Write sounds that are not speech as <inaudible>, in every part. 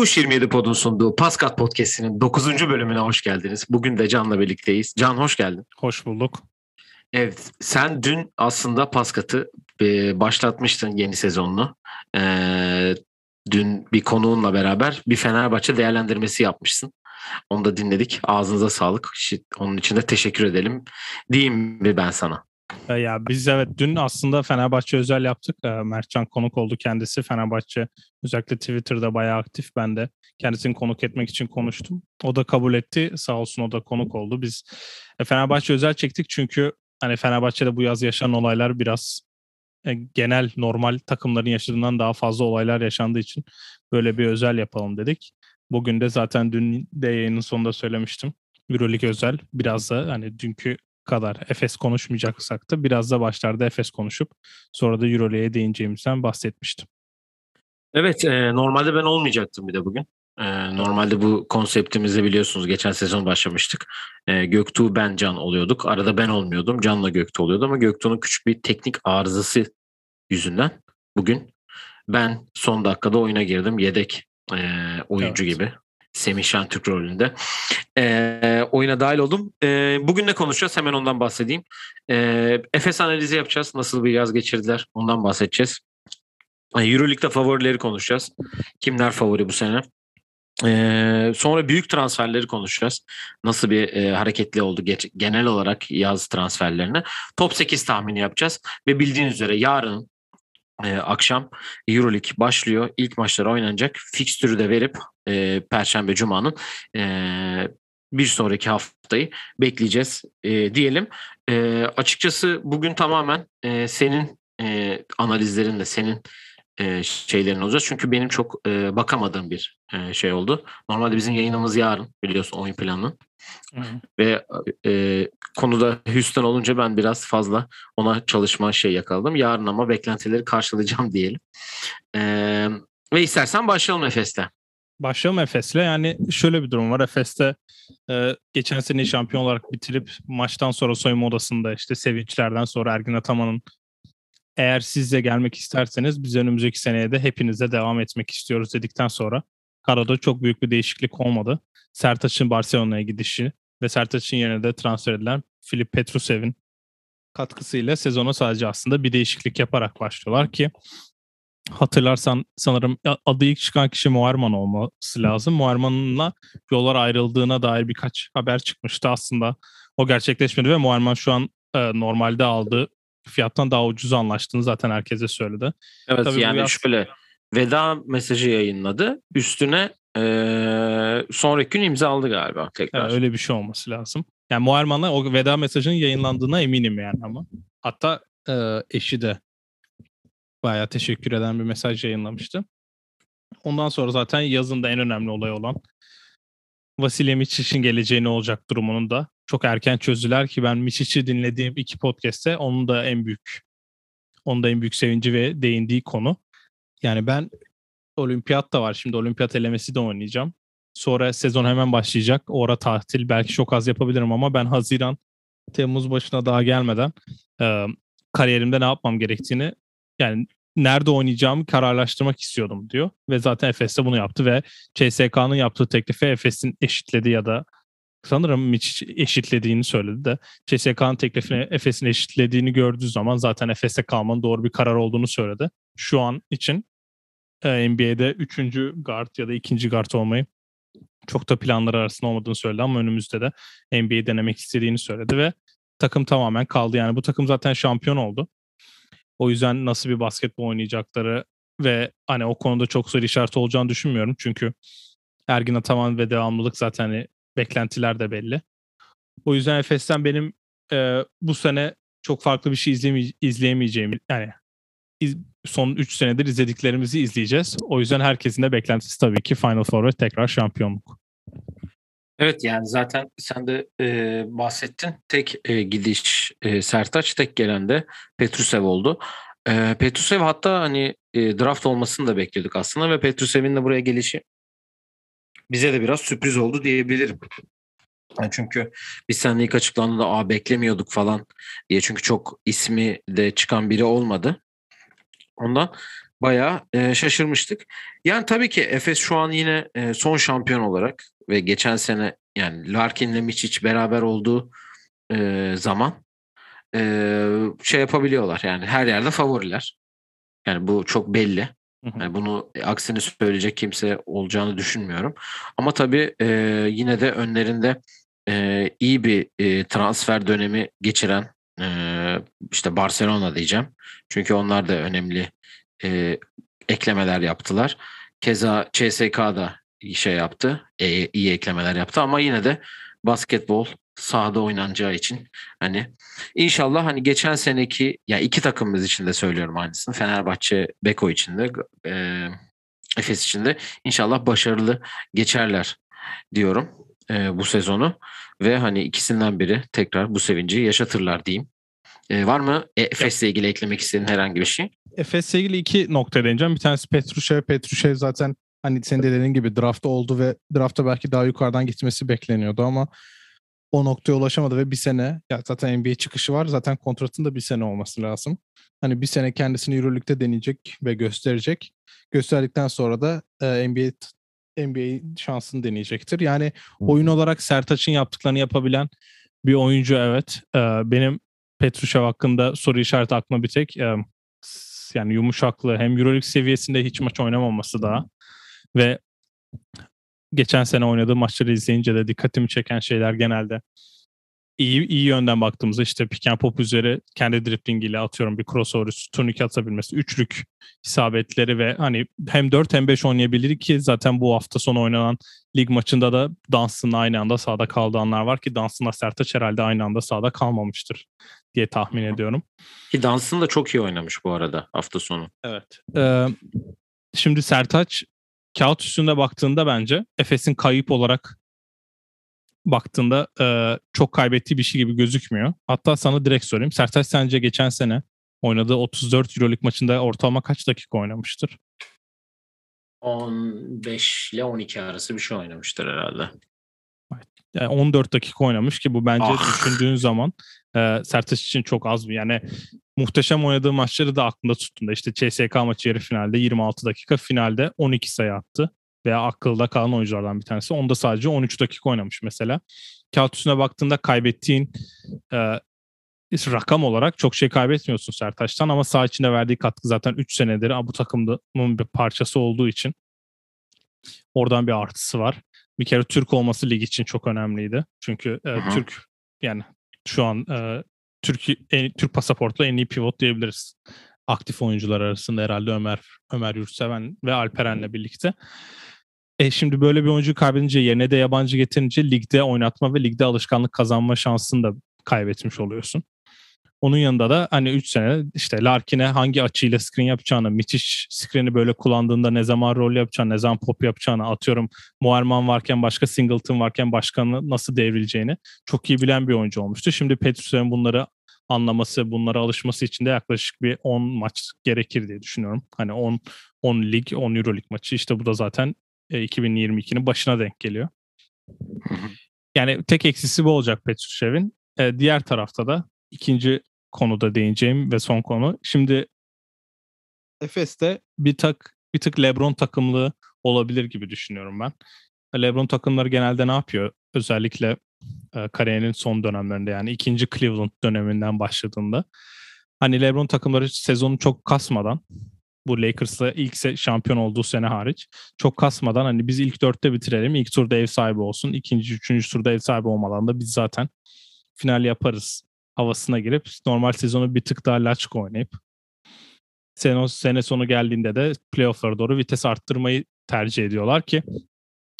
Tuş 27 Pod'un sunduğu Paskat Podcast'inin 9. bölümüne hoş geldiniz. Bugün de Can'la birlikteyiz. Can hoş geldin. Hoş bulduk. Evet, sen dün aslında Paskat'ı e, başlatmıştın yeni sezonunu. E, dün bir konuğunla beraber bir Fenerbahçe değerlendirmesi yapmışsın. Onu da dinledik. Ağzınıza sağlık. Onun için de teşekkür edelim. Diyeyim mi ben sana? E, ya biz evet dün aslında Fenerbahçe özel yaptık. E, Mertcan konuk oldu kendisi. Fenerbahçe özellikle Twitter'da bayağı aktif. Ben de kendisini konuk etmek için konuştum. O da kabul etti. Sağ olsun o da konuk oldu. Biz e, Fenerbahçe özel çektik çünkü hani Fenerbahçe'de bu yaz yaşanan olaylar biraz genel normal takımların yaşadığından daha fazla olaylar yaşandığı için böyle bir özel yapalım dedik. Bugün de zaten dün de yayının sonunda söylemiştim. Euroleague özel biraz da hani dünkü kadar Efes konuşmayacaksak da biraz da başlarda Efes konuşup sonra da Euroleague'e değineceğimizden bahsetmiştim. Evet e, normalde ben olmayacaktım bir de bugün. E, normalde bu konseptimizi biliyorsunuz geçen sezon başlamıştık. E, Göktuğ ben Can oluyorduk. Arada ben olmuyordum. Can'la Göktuğ oluyordu ama Göktuğ'un küçük bir teknik arızası yüzünden bugün ben son dakikada oyuna girdim. Yedek e, oyuncu evet. gibi. Semih Şentürk rolünde. E, oyuna dahil oldum. E, bugün ne konuşacağız? Hemen ondan bahsedeyim. E, Efes analizi yapacağız. Nasıl bir yaz geçirdiler? Ondan bahsedeceğiz. Euroleague'de favorileri konuşacağız. Kimler favori bu sene? Ee, sonra büyük transferleri konuşacağız. Nasıl bir e, hareketli oldu geç, genel olarak yaz transferlerine. Top 8 tahmini yapacağız. Ve bildiğiniz üzere yarın e, akşam Euroleague başlıyor. İlk maçlar oynanacak. Fikstürü de verip e, Perşembe Cuma'nın e, bir sonraki haftayı bekleyeceğiz e, diyelim. E, açıkçası bugün tamamen e, senin e, analizlerinle, senin e, şeylerin olacak. Çünkü benim çok e, bakamadığım bir e, şey oldu. Normalde bizim yayınımız yarın biliyorsun oyun planı. Hı. Ve e, konuda Houston olunca ben biraz fazla ona çalışma şey yakaladım. Yarın ama beklentileri karşılayacağım diyelim. E, ve istersen başlayalım Efes'te. Başlayalım Efes'le. Yani şöyle bir durum var. Efes'te e, geçen sene şampiyon olarak bitirip maçtan sonra soyunma odasında işte sevinçlerden sonra Ergin Ataman'ın eğer siz de gelmek isterseniz biz önümüzdeki seneye de hepinize devam etmek istiyoruz dedikten sonra Karo'da çok büyük bir değişiklik olmadı. Sertaç'ın Barcelona'ya gidişi ve Sertaç'ın yerine de transfer edilen Filip Petrusev'in katkısıyla sezona sadece aslında bir değişiklik yaparak başlıyorlar ki hatırlarsan sanırım adı ilk çıkan kişi Muarman olması lazım. Muarman'la yollar ayrıldığına dair birkaç haber çıkmıştı aslında. O gerçekleşmedi ve Muarman şu an e, normalde aldığı fiyattan daha ucuz anlaştığını zaten herkese söyledi. Evet Tabii yani biraz... şöyle veda mesajı yayınladı. Üstüne e, sonraki gün imza aldı galiba tekrar. Yani öyle bir şey olması lazım. Yani Muharman'a o veda mesajının yayınlandığına eminim yani ama. Hatta e, eşi de bayağı teşekkür eden bir mesaj yayınlamıştı. Ondan sonra zaten yazın da en önemli olay olan Vasilya Miçic'in geleceği ne olacak durumunun da çok erken çözdüler ki ben Miçic'i dinlediğim iki podcast'te onun da en büyük onun da en büyük sevinci ve değindiği konu. Yani ben olimpiyat da var. Şimdi olimpiyat elemesi de oynayacağım. Sonra sezon hemen başlayacak. Ora tatil belki çok az yapabilirim ama ben Haziran Temmuz başına daha gelmeden e, kariyerimde ne yapmam gerektiğini yani nerede oynayacağımı kararlaştırmak istiyordum diyor. Ve zaten Efes de bunu yaptı ve CSK'nın yaptığı teklifi Efes'in eşitledi ya da sanırım Mitch eşitlediğini söyledi de CSK'nın teklifini Efes'in eşitlediğini gördüğü zaman zaten Efes'te kalmanın doğru bir karar olduğunu söyledi. Şu an için e, NBA'de 3. guard ya da 2. guard olmayı çok da planları arasında olmadığını söyledi ama önümüzde de NBA denemek istediğini söyledi ve takım tamamen kaldı. Yani bu takım zaten şampiyon oldu. O yüzden nasıl bir basketbol oynayacakları ve hani o konuda çok soru işareti olacağını düşünmüyorum. Çünkü Ergin Ataman ve devamlılık zaten hani beklentiler de belli. O yüzden Efes'ten benim e, bu sene çok farklı bir şey izleme, izleyemeyeceğim yani iz, son 3 senedir izlediklerimizi izleyeceğiz. O yüzden herkesin de beklentisi tabii ki Final Four ve tekrar şampiyonluk. Evet yani zaten sen de e, bahsettin. Tek e, gidiş e, Sertaç, tek gelen de Petrusev oldu. E, Petrusev hatta hani e, draft olmasını da bekliyorduk aslında ve Petrusev'in de buraya gelişi bize de biraz sürpriz oldu diyebilirim. Yani çünkü biz seninle ilk açıklandığında Aa, beklemiyorduk falan diye çünkü çok ismi de çıkan biri olmadı. Ondan bayağı e, şaşırmıştık. Yani tabii ki Efes şu an yine e, son şampiyon olarak ve geçen sene yani Larkin'le Miçic beraber olduğu e, zaman e, şey yapabiliyorlar. Yani her yerde favoriler. Yani bu çok belli. Yani bunu aksini söyleyecek kimse olacağını düşünmüyorum. Ama tabii e, yine de önlerinde e, iyi bir e, transfer dönemi geçiren e, işte Barcelona diyeceğim. Çünkü onlar da önemli e, eklemeler yaptılar. Keza CSK da şey yaptı. E, iyi eklemeler yaptı ama yine de basketbol sahada oynanacağı için hani inşallah hani geçen seneki ya yani iki takımımız için de söylüyorum aynısını. Fenerbahçe Beko için de e, Efes için de inşallah başarılı geçerler diyorum e, bu sezonu ve hani ikisinden biri tekrar bu sevinci yaşatırlar diyeyim. E, var mı Efes'le ilgili eklemek istediğin herhangi bir şey? Efes'le ilgili iki nokta değineceğim. Bir tanesi Petrushev. Petrushev zaten hani senin de dediğin gibi draftta oldu ve draftta belki daha yukarıdan gitmesi bekleniyordu ama o noktaya ulaşamadı ve bir sene ya zaten NBA çıkışı var. Zaten kontratın da bir sene olması lazım. Hani bir sene kendisini Euroleague'de deneyecek ve gösterecek. Gösterdikten sonra da e, NBA NBA şansını deneyecektir. Yani oyun olarak Sertaç'ın yaptıklarını yapabilen bir oyuncu evet. E, benim Petrushev hakkında soru işareti aklıma bir tek yani yumuşaklığı hem Euroleague seviyesinde hiç maç oynamaması daha ve geçen sene oynadığı maçları izleyince de dikkatimi çeken şeyler genelde iyi iyi yönden baktığımızda işte pick and pop üzeri kendi driblingiyle atıyorum bir crossover turnike atabilmesi, üçlük isabetleri ve hani hem 4 hem 5 oynayabilir ki zaten bu hafta sonu oynanan lig maçında da Dunstan aynı anda sahada kaldığı anlar var ki Dunstan'la Sertaç herhalde aynı anda sahada kalmamıştır diye tahmin ediyorum. Ki Dunstan da çok iyi oynamış bu arada hafta sonu. Evet. Ee, şimdi Sertaç kağıt üstünde baktığında bence Efes'in kayıp olarak baktığında e, çok kaybettiği bir şey gibi gözükmüyor. Hatta sana direkt sorayım. Sertaç sence geçen sene oynadığı 34 Euroleague maçında ortalama kaç dakika oynamıştır? 15 ile 12 arası bir şey oynamıştır herhalde. Yani 14 dakika oynamış ki bu bence ah. düşündüğün zaman e, Sertaç için çok az bir yani muhteşem oynadığı maçları da aklında tuttuğunda işte CSK maçı yarı finalde 26 dakika finalde 12 sayı attı veya akılda kalan oyunculardan bir tanesi. Onda sadece 13 dakika oynamış mesela. Kağıt üstüne baktığında kaybettiğin e, rakam olarak çok şey kaybetmiyorsun Sertaç'tan ama sağ içinde verdiği katkı zaten 3 senedir bu takımın bir parçası olduğu için oradan bir artısı var. Bir kere Türk olması lig için çok önemliydi. Çünkü e, Türk yani şu an e, Türk en, Türk pasaportlu en iyi pivot diyebiliriz. Aktif oyuncular arasında herhalde Ömer Ömer Yurtseven ve Alperen'le birlikte. E şimdi böyle bir oyuncu kaybedince yerine de yabancı getirince ligde oynatma ve ligde alışkanlık kazanma şansını da kaybetmiş oluyorsun. Onun yanında da hani 3 sene işte Larkin'e hangi açıyla screen yapacağını, müthiş screen'i böyle kullandığında ne zaman rol yapacağını, ne zaman pop yapacağını, atıyorum Muarman varken başka Singleton varken başkanı nasıl devrileceğini çok iyi bilen bir oyuncu olmuştu. Şimdi Petrus'un bunları anlaması, bunlara alışması için de yaklaşık bir 10 maç gerekir diye düşünüyorum. Hani 10 10 lig, 10 Euro lig maçı işte bu da zaten 2022'nin e, başına denk geliyor. Yani tek eksisi bu olacak Petrushev'in. E, diğer tarafta da ikinci konuda değineceğim ve son konu. Şimdi Efes'te bir tak bir tık LeBron takımlığı olabilir gibi düşünüyorum ben. LeBron takımları genelde ne yapıyor? Özellikle e, kariyerinin son dönemlerinde yani ikinci Cleveland döneminden başladığında. Hani LeBron takımları sezonu çok kasmadan bu Lakers'la ilk şampiyon olduğu sene hariç çok kasmadan hani biz ilk dörtte bitirelim. ilk turda ev sahibi olsun. ikinci, üçüncü turda ev sahibi olmadan da biz zaten final yaparız havasına girip normal sezonu bir tık daha laçık oynayıp sene, sene sonu geldiğinde de playoff'lara doğru vites arttırmayı tercih ediyorlar ki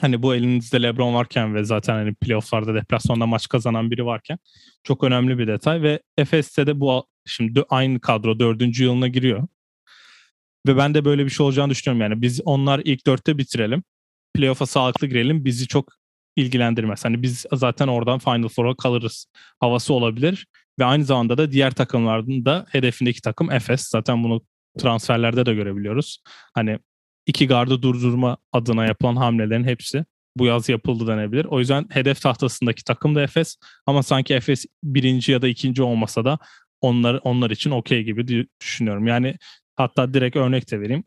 hani bu elinizde LeBron varken ve zaten hani playoff'larda deplasmanda maç kazanan biri varken çok önemli bir detay ve Efes'te de bu şimdi aynı kadro dördüncü yılına giriyor. Ve ben de böyle bir şey olacağını düşünüyorum yani. Biz onlar ilk dörtte bitirelim. Playoff'a sağlıklı girelim. Bizi çok ilgilendirmez. Hani biz zaten oradan Final Four'a kalırız havası olabilir. Ve aynı zamanda da diğer takımların da hedefindeki takım Efes. Zaten bunu transferlerde de görebiliyoruz. Hani iki gardı durdurma adına yapılan hamlelerin hepsi bu yaz yapıldı denebilir. O yüzden hedef tahtasındaki takım da Efes ama sanki Efes birinci ya da ikinci olmasa da onlar onlar için okey gibi düşünüyorum. Yani hatta direkt örnek de vereyim.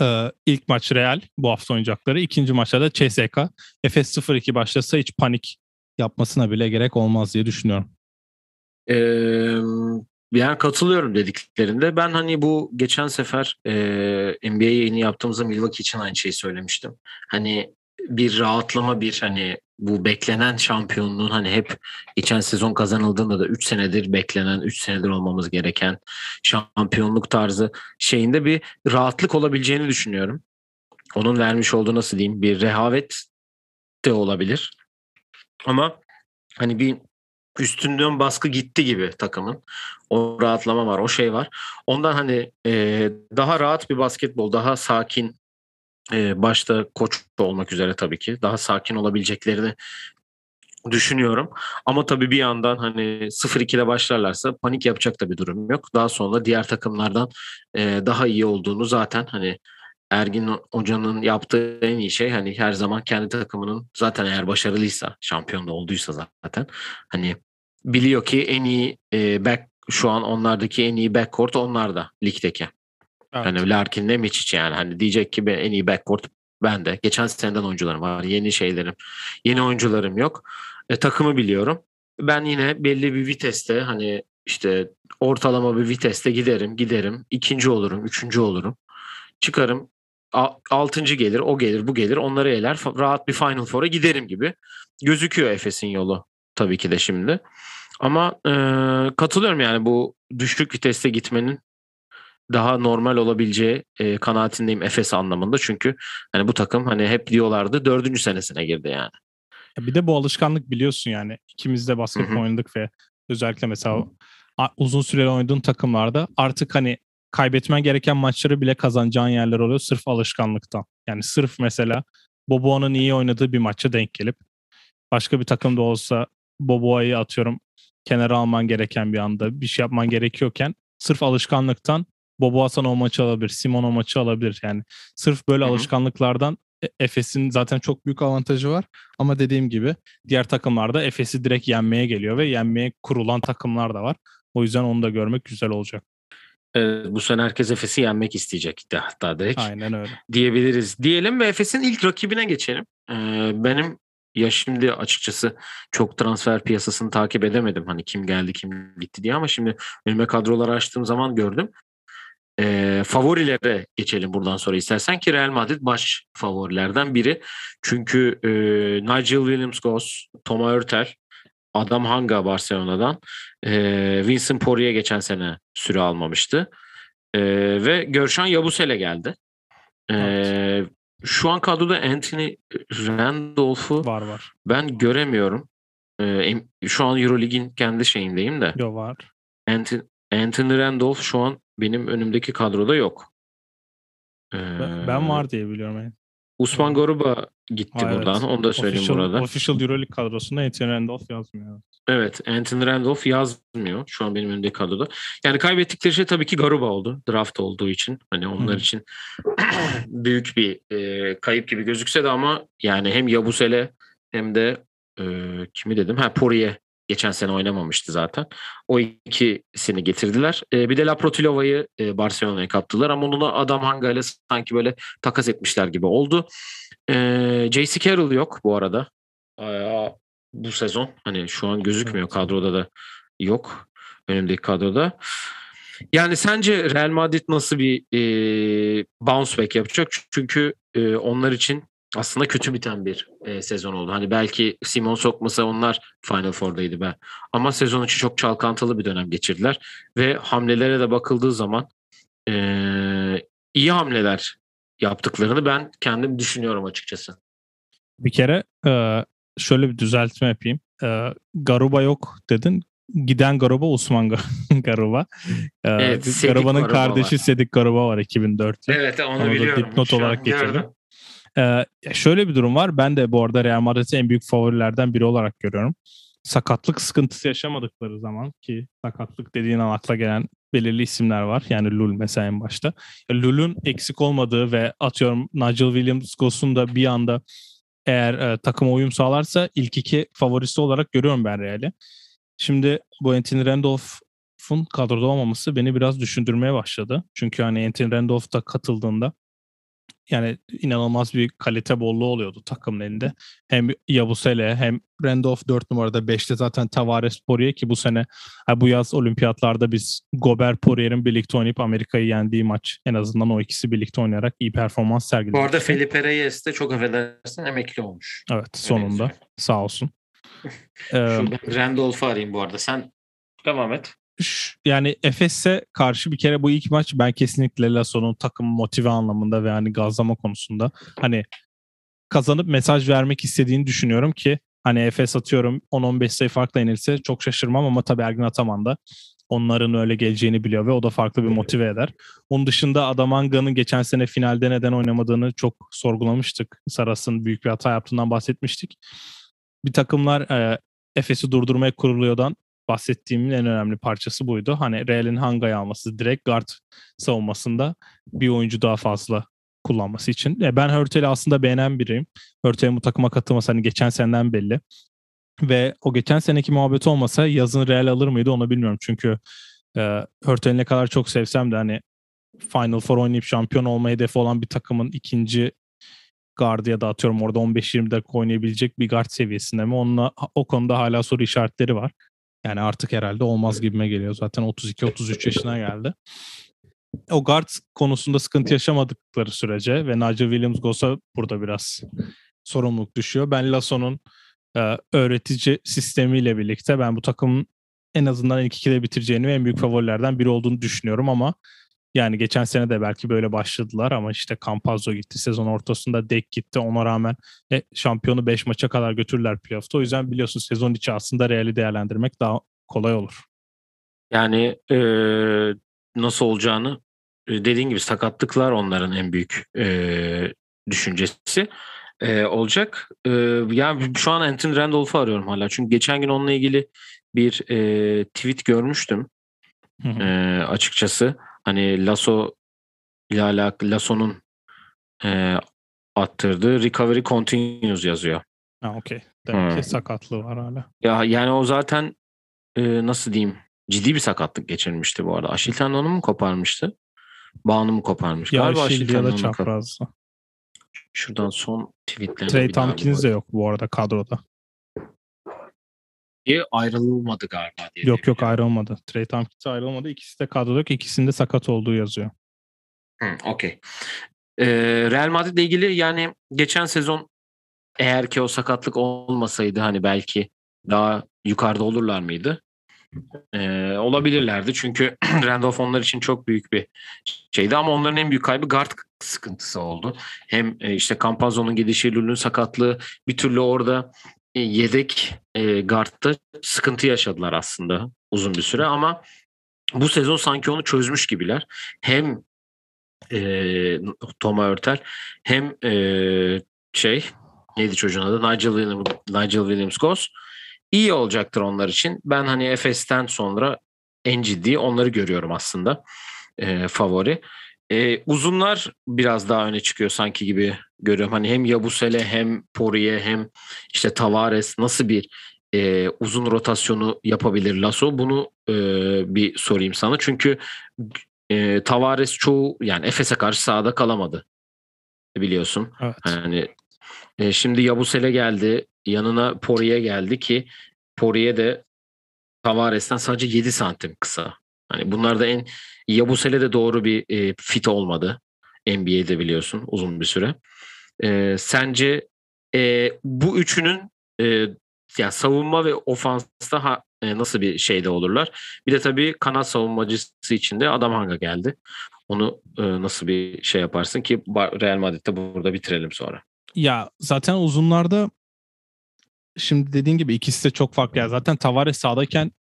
Ee, ilk maç Real bu hafta oynayacakları. İkinci maçta da CSK. Efes 0-2 başlasa hiç panik yapmasına bile gerek olmaz diye düşünüyorum. Ee, yani katılıyorum dediklerinde. Ben hani bu geçen sefer e, NBA yayını yaptığımızda Milwaukee için aynı şeyi söylemiştim. Hani bir rahatlama bir hani bu beklenen şampiyonluğun hani hep geçen sezon kazanıldığında da 3 senedir beklenen 3 senedir olmamız gereken şampiyonluk tarzı şeyinde bir rahatlık olabileceğini düşünüyorum. Onun vermiş olduğu nasıl diyeyim bir rehavet de olabilir. Ama hani bir üstünden baskı gitti gibi takımın. O rahatlama var, o şey var. Ondan hani e, daha rahat bir basketbol, daha sakin e, başta koç olmak üzere tabii ki daha sakin olabileceklerini düşünüyorum. Ama tabii bir yandan hani 0-2'de başlarlarsa panik yapacak da bir durum yok. Daha sonra diğer takımlardan e, daha iyi olduğunu zaten hani Ergin Hoca'nın yaptığı en iyi şey hani her zaman kendi takımının zaten eğer başarılıysa, şampiyon da olduysa zaten hani biliyor ki en iyi e, back şu an onlardaki en iyi backcourt onlarda ligdeki. Evet. Hani Larkin ne Miçic yani hani diyecek ki ben en iyi backcourt ben de. Geçen seneden oyuncularım var. Yeni şeylerim. Yeni oyuncularım yok. E, takımı biliyorum. Ben yine belli bir viteste hani işte ortalama bir viteste giderim, giderim. ikinci olurum, üçüncü olurum. Çıkarım altıncı gelir, o gelir, bu gelir. Onları eler. Rahat bir Final Four'a giderim gibi. Gözüküyor Efes'in yolu tabii ki de şimdi. Ama e, katılıyorum yani bu düşük viteste gitmenin daha normal olabileceği e, kanaatindeyim Efes anlamında. Çünkü hani bu takım hani hep diyorlardı dördüncü senesine girdi yani. Bir de bu alışkanlık biliyorsun yani. ikimiz de basketbol oynadık ve özellikle mesela uzun süreli oynadığın takımlarda artık hani kaybetmen gereken maçları bile kazanacağın yerler oluyor sırf alışkanlıktan. Yani sırf mesela Boboa'nın iyi oynadığı bir maça denk gelip başka bir takımda olsa Boboa'yı atıyorum kenara alman gereken bir anda bir şey yapman gerekiyorken sırf alışkanlıktan Bobo Hasan o maçı alabilir, Simon o maçı alabilir. Yani sırf böyle Hı-hı. alışkanlıklardan e, Efes'in zaten çok büyük avantajı var. Ama dediğim gibi diğer takımlarda Efes'i direkt yenmeye geliyor ve yenmeye kurulan takımlar da var. O yüzden onu da görmek güzel olacak. Evet, bu sene herkes Efes'i yenmek isteyecek hatta direkt. Aynen öyle. Diyebiliriz. Diyelim ve Efes'in ilk rakibine geçelim. Ee, benim ya şimdi açıkçası çok transfer piyasasını takip edemedim. Hani kim geldi kim gitti diye ama şimdi önüme kadroları açtığım zaman gördüm. E, favorilere geçelim buradan sonra istersen ki Real Madrid baş favorilerden biri. Çünkü e, Nigel Williams-Goss, Thomas Hurtel, Adam Hanga Barcelona'dan, e, Vincent Poirier geçen sene süre almamıştı. E, ve Görşan Yabusele geldi. E, evet. Şu an kadroda Anthony Randolph'u var var. Ben göremiyorum. E, şu an Eurolig'in kendi şeyindeyim de. Yo var. Anthony, Anthony Randolph şu an benim önümdeki kadroda yok. Ee, ben var diye biliyorum. Yani. Usman Garuba gitti ha, buradan. Evet. Onu da söyleyeyim official, burada. Official Euroleague kadrosunda Anthony Randolph yazmıyor. Evet Anthony Randolph yazmıyor şu an benim önümdeki kadroda. Yani kaybettikleri şey tabii ki Garuba oldu. Draft olduğu için. Hani onlar hmm. için <clears throat> büyük bir e, kayıp gibi gözükse de ama yani hem Yabusele hem de e, kimi dedim? Ha Poirier Geçen sene oynamamıştı zaten. O ikisini getirdiler. E, bir de Laprotilova'yı e, Barcelona'ya kaptılar ama onu da Adam Hanga ile sanki böyle takas etmişler gibi oldu. E, J.C. Carroll yok bu arada. E, bu sezon. Hani şu an gözükmüyor kadroda da yok. Önümdeki kadroda. Yani sence Real Madrid nasıl bir e, bounce back yapacak? Çünkü e, onlar için aslında kötü biten bir e, sezon oldu. Hani belki Simon sokmasa onlar Final Four'daydı be. Ama sezon içi çok çalkantılı bir dönem geçirdiler. Ve hamlelere de bakıldığı zaman e, iyi hamleler yaptıklarını ben kendim düşünüyorum açıkçası. Bir kere e, şöyle bir düzeltme yapayım. E, Garuba yok dedin. Giden Garuba Osman <laughs> Garuba. E, evet, Garuba'nın kardeşi var. Sedik Garuba var 2004'te. Evet onu, onu biliyorum. Dipnot olarak getirdim. Ee, şöyle bir durum var. Ben de bu arada Real Madrid'i en büyük favorilerden biri olarak görüyorum. Sakatlık sıkıntısı yaşamadıkları zaman ki sakatlık dediğin an akla gelen belirli isimler var. Yani Lul mesela en başta. Lul'un eksik olmadığı ve atıyorum Nigel Williams-Goss'un da bir anda eğer e, takıma uyum sağlarsa ilk iki favorisi olarak görüyorum ben Real'i. Şimdi bu Anthony Randolph'un kadroda olmaması beni biraz düşündürmeye başladı. Çünkü hani Anthony Randolph da katıldığında yani inanılmaz bir kalite bolluğu oluyordu takımın elinde. Hem Yabusele hem Randolph 4 numarada 5'te zaten Tavares Poirier ki bu sene bu yaz olimpiyatlarda biz Gobert Poirier'in birlikte oynayıp Amerika'yı yendiği maç en azından o ikisi birlikte oynayarak iyi performans sergiledi. Bu arada Felipe Reyes de çok affedersin emekli olmuş. Evet sonunda Öyle sağ olsun. <laughs> Şuradan Randolph'u arayayım bu arada. Sen devam et yani Efes'e karşı bir kere bu ilk maç ben kesinlikle Lasso'nun takım motive anlamında ve hani gazlama konusunda hani kazanıp mesaj vermek istediğini düşünüyorum ki hani Efes atıyorum 10-15 sayı farkla yenilse çok şaşırmam ama tabii Ergin Ataman da onların öyle geleceğini biliyor ve o da farklı bir motive eder. Onun dışında Adamanga'nın geçen sene finalde neden oynamadığını çok sorgulamıştık. Saras'ın büyük bir hata yaptığından bahsetmiştik. Bir takımlar e, Efes'i durdurmaya kuruluyordan bahsettiğimin en önemli parçası buydu. Hani Real'in Hanga'yı alması direkt guard savunmasında bir oyuncu daha fazla kullanması için. E ben Hörtel'i aslında beğenen biriyim. Hörtel'in bu takıma katılması hani geçen seneden belli. Ve o geçen seneki muhabbet olmasa yazın Real alır mıydı onu bilmiyorum. Çünkü e, Hörtel'i ne kadar çok sevsem de hani Final Four oynayıp şampiyon olma hedefi olan bir takımın ikinci gardı ya da atıyorum orada 15-20 dakika oynayabilecek bir guard seviyesinde mi? Onunla, o konuda hala soru işaretleri var. Yani artık herhalde olmaz gibime geliyor. Zaten 32-33 yaşına geldi. O guard konusunda sıkıntı yaşamadıkları sürece ve Nigel Williams-Goss'a burada biraz sorumluluk düşüyor. Ben Lasso'nun e, öğretici sistemiyle birlikte ben bu takımın en azından ilk ikide bitireceğini ve en büyük favorilerden biri olduğunu düşünüyorum ama yani geçen sene de belki böyle başladılar ama işte Campazzo gitti. Sezon ortasında Dek gitti. Ona rağmen e, şampiyonu 5 maça kadar götürdüler playoff'ta. O yüzden biliyorsun sezon içi aslında Real'i değerlendirmek daha kolay olur. Yani e, nasıl olacağını e, dediğin gibi sakatlıklar onların en büyük e, düşüncesi e, olacak. E, yani şu an Anthony Randolph'u arıyorum hala. Çünkü geçen gün onunla ilgili bir e, tweet görmüştüm. E, açıkçası hani Lasso ile alakalı Lasso'nun e, attırdığı recovery continues yazıyor. Ha okey. Demek hmm. ki sakatlığı var hala. Ya yani o zaten e, nasıl diyeyim ciddi bir sakatlık geçirmişti bu arada. Aşil tendonu mu koparmıştı? Bağını mı koparmış? Ya Galiba aşil ya da. Şuradan son tweetlerine Trey Tompkins de yok bu arada kadroda. Ayrılmadı galiba. Diye yok yok ayrılmadı. Trey Tompkins ayrılmadı. İkisi de kadroda yok. İkisinde sakat olduğu yazıyor. Hmm, Okey. Ee, Real Madrid ile ilgili yani geçen sezon eğer ki o sakatlık olmasaydı hani belki daha yukarıda olurlar mıydı? Ee, olabilirlerdi çünkü <clears throat> Randolph onlar için çok büyük bir şeydi ama onların en büyük kaybı guard sıkıntısı oldu. Hem e, işte Campazzo'nun gidişi, Lul'ün sakatlığı bir türlü orada yedek e, guard'da sıkıntı yaşadılar aslında uzun bir süre ama bu sezon sanki onu çözmüş gibiler. Hem e, Toma Örtel hem e, şey neydi çocuğun adı Nigel Williams, Nigel Williams Goss iyi olacaktır onlar için. Ben hani Efes'ten sonra en ciddi onları görüyorum aslında e, favori. E, uzunlar biraz daha öne çıkıyor sanki gibi görüyorum. Hani hem Yabusele hem Poirier hem işte Tavares nasıl bir e, uzun rotasyonu yapabilir Lasso? Bunu e, bir sorayım sana. Çünkü e, Tavares çoğu yani Efes'e karşı sahada kalamadı biliyorsun. Evet. Yani e, şimdi Yabusele geldi. Yanına Poirier geldi ki Poirier de Tavares'ten sadece 7 santim kısa. Hani bunlar da en Yabusele de doğru bir e, fit olmadı. NBA'de biliyorsun uzun bir süre. E, sence e, bu üçünün e, yani savunma ve ofansta ha, e, nasıl bir şeyde olurlar? Bir de tabii kanat savunmacısı için de Adam Hanga geldi. Onu e, nasıl bir şey yaparsın ki Real Madrid'de burada bitirelim sonra. Ya zaten uzunlarda şimdi dediğin gibi ikisi de çok farklı. Yani zaten Tavares sağdayken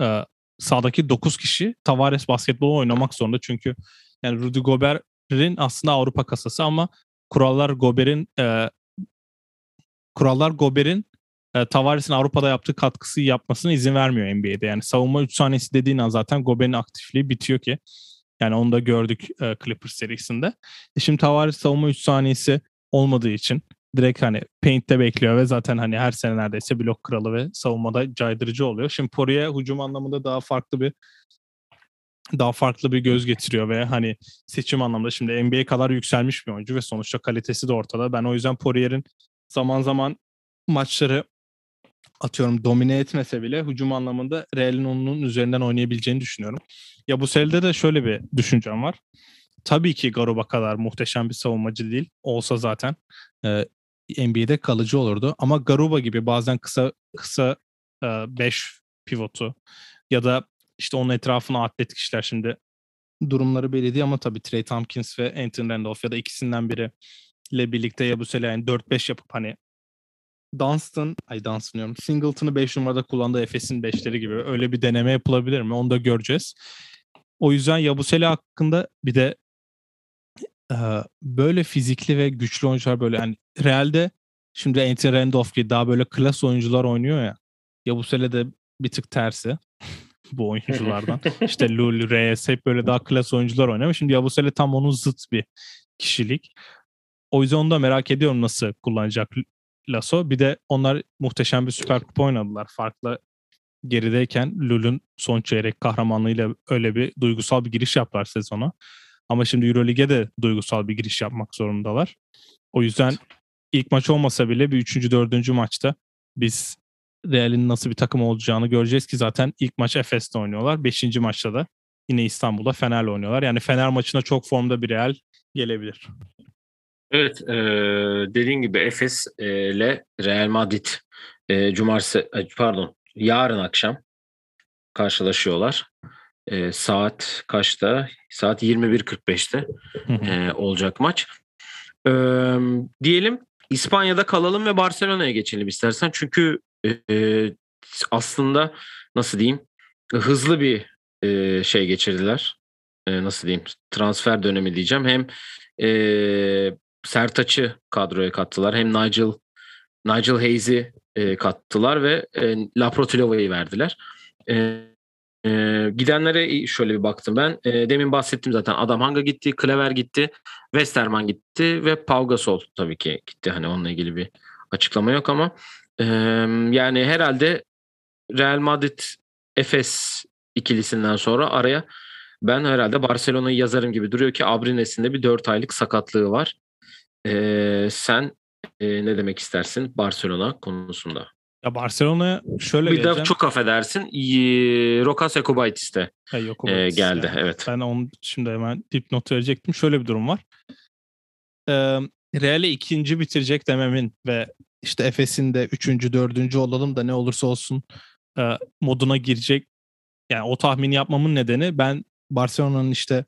e, sağdaki 9 kişi Tavares basketbolu oynamak zorunda. Çünkü yani Rudy Gobert'in aslında Avrupa kasası ama kurallar Gobert'in e, kurallar Gobert'in e, Tavares'in Avrupa'da yaptığı katkısı yapmasına izin vermiyor NBA'de. Yani savunma 3 saniyesi dediğin an zaten Gobert'in aktifliği bitiyor ki. Yani onu da gördük e, Clippers serisinde. E şimdi Tavares savunma 3 saniyesi olmadığı için direkt hani paint'te bekliyor ve zaten hani her sene neredeyse blok kralı ve savunmada caydırıcı oluyor. Şimdi Poirier hücum anlamında daha farklı bir daha farklı bir göz getiriyor ve hani seçim anlamda şimdi NBA kadar yükselmiş bir oyuncu ve sonuçta kalitesi de ortada. Ben o yüzden Poirier'in zaman zaman maçları atıyorum domine etmese bile hücum anlamında Real'in onun üzerinden oynayabileceğini düşünüyorum. Ya bu seride de şöyle bir düşüncem var. Tabii ki Garuba kadar muhteşem bir savunmacı değil. Olsa zaten e, NBA'de kalıcı olurdu. Ama Garuba gibi bazen kısa kısa 5 e, pivotu ya da işte onun etrafına atletik kişiler şimdi durumları belli değil ama tabii Trey Tompkins ve Anthony Randolph ya da ikisinden biri ile birlikte Yabusele yani 4-5 yapıp hani Dunstan, ay Dunstan diyorum. Singleton'ı 5 numarada kullandığı Efes'in 5'leri gibi öyle bir deneme yapılabilir mi? Onu da göreceğiz. O yüzden Yabusele hakkında bir de böyle fizikli ve güçlü oyuncular böyle yani realde şimdi Anthony Randolph gibi daha böyle klas oyuncular oynuyor ya. Yabusele de bir tık tersi <laughs> bu oyunculardan. <laughs> işte Lul, Reyes hep böyle daha klas oyuncular oynuyor şimdi Yabusele tam onun zıt bir kişilik. O yüzden onu da merak ediyorum nasıl kullanacak Lasso. Bir de onlar muhteşem bir Süper Kupa oynadılar. Farklı gerideyken Lul'ün son çeyrek kahramanlığıyla öyle bir duygusal bir giriş yaptılar sezona. Ama şimdi Euroleague'e de duygusal bir giriş yapmak zorundalar. O yüzden ilk maç olmasa bile bir üçüncü, dördüncü maçta biz Real'in nasıl bir takım olacağını göreceğiz ki zaten ilk maç Efes'te oynuyorlar. Beşinci maçta da yine İstanbul'da Fener'le oynuyorlar. Yani Fener maçına çok formda bir Real gelebilir. Evet, e, dediğin gibi Efes ile Real Madrid e, cumartesi pardon yarın akşam karşılaşıyorlar. E, saat kaçta? Saat 21.45'te e, olacak maç. E, diyelim İspanya'da kalalım ve Barcelona'ya geçelim istersen. Çünkü e, aslında nasıl diyeyim hızlı bir e, şey geçirdiler. E, nasıl diyeyim transfer dönemi diyeceğim. Hem e, Sertaç'ı kadroya kattılar. Hem Nigel Nigel Hayes'i e, kattılar ve e, Laprotilova'yı verdiler. E, e, gidenlere şöyle bir baktım ben. E, demin bahsettim zaten. Adam Hanga gitti, Klever gitti, Westerman gitti ve Pau Gasol tabii ki gitti. Hani onunla ilgili bir açıklama yok ama e, yani herhalde Real Madrid Efes ikilisinden sonra araya ben herhalde Barcelona'yı yazarım gibi duruyor ki Abrines'in de bir 4 aylık sakatlığı var. Ee, sen e, ne demek istersin Barcelona konusunda? Ya Barcelona'ya şöyle bir geleceğim. de çok affedersin Rokas Ekobaitis de e, geldi. Yani. Evet. Ben onu şimdi hemen dipnot verecektim. Şöyle bir durum var. Ee, Real'e ikinci bitirecek dememin ve işte Efes'in de üçüncü, dördüncü olalım da ne olursa olsun e, moduna girecek. Yani o tahmini yapmamın nedeni ben Barcelona'nın işte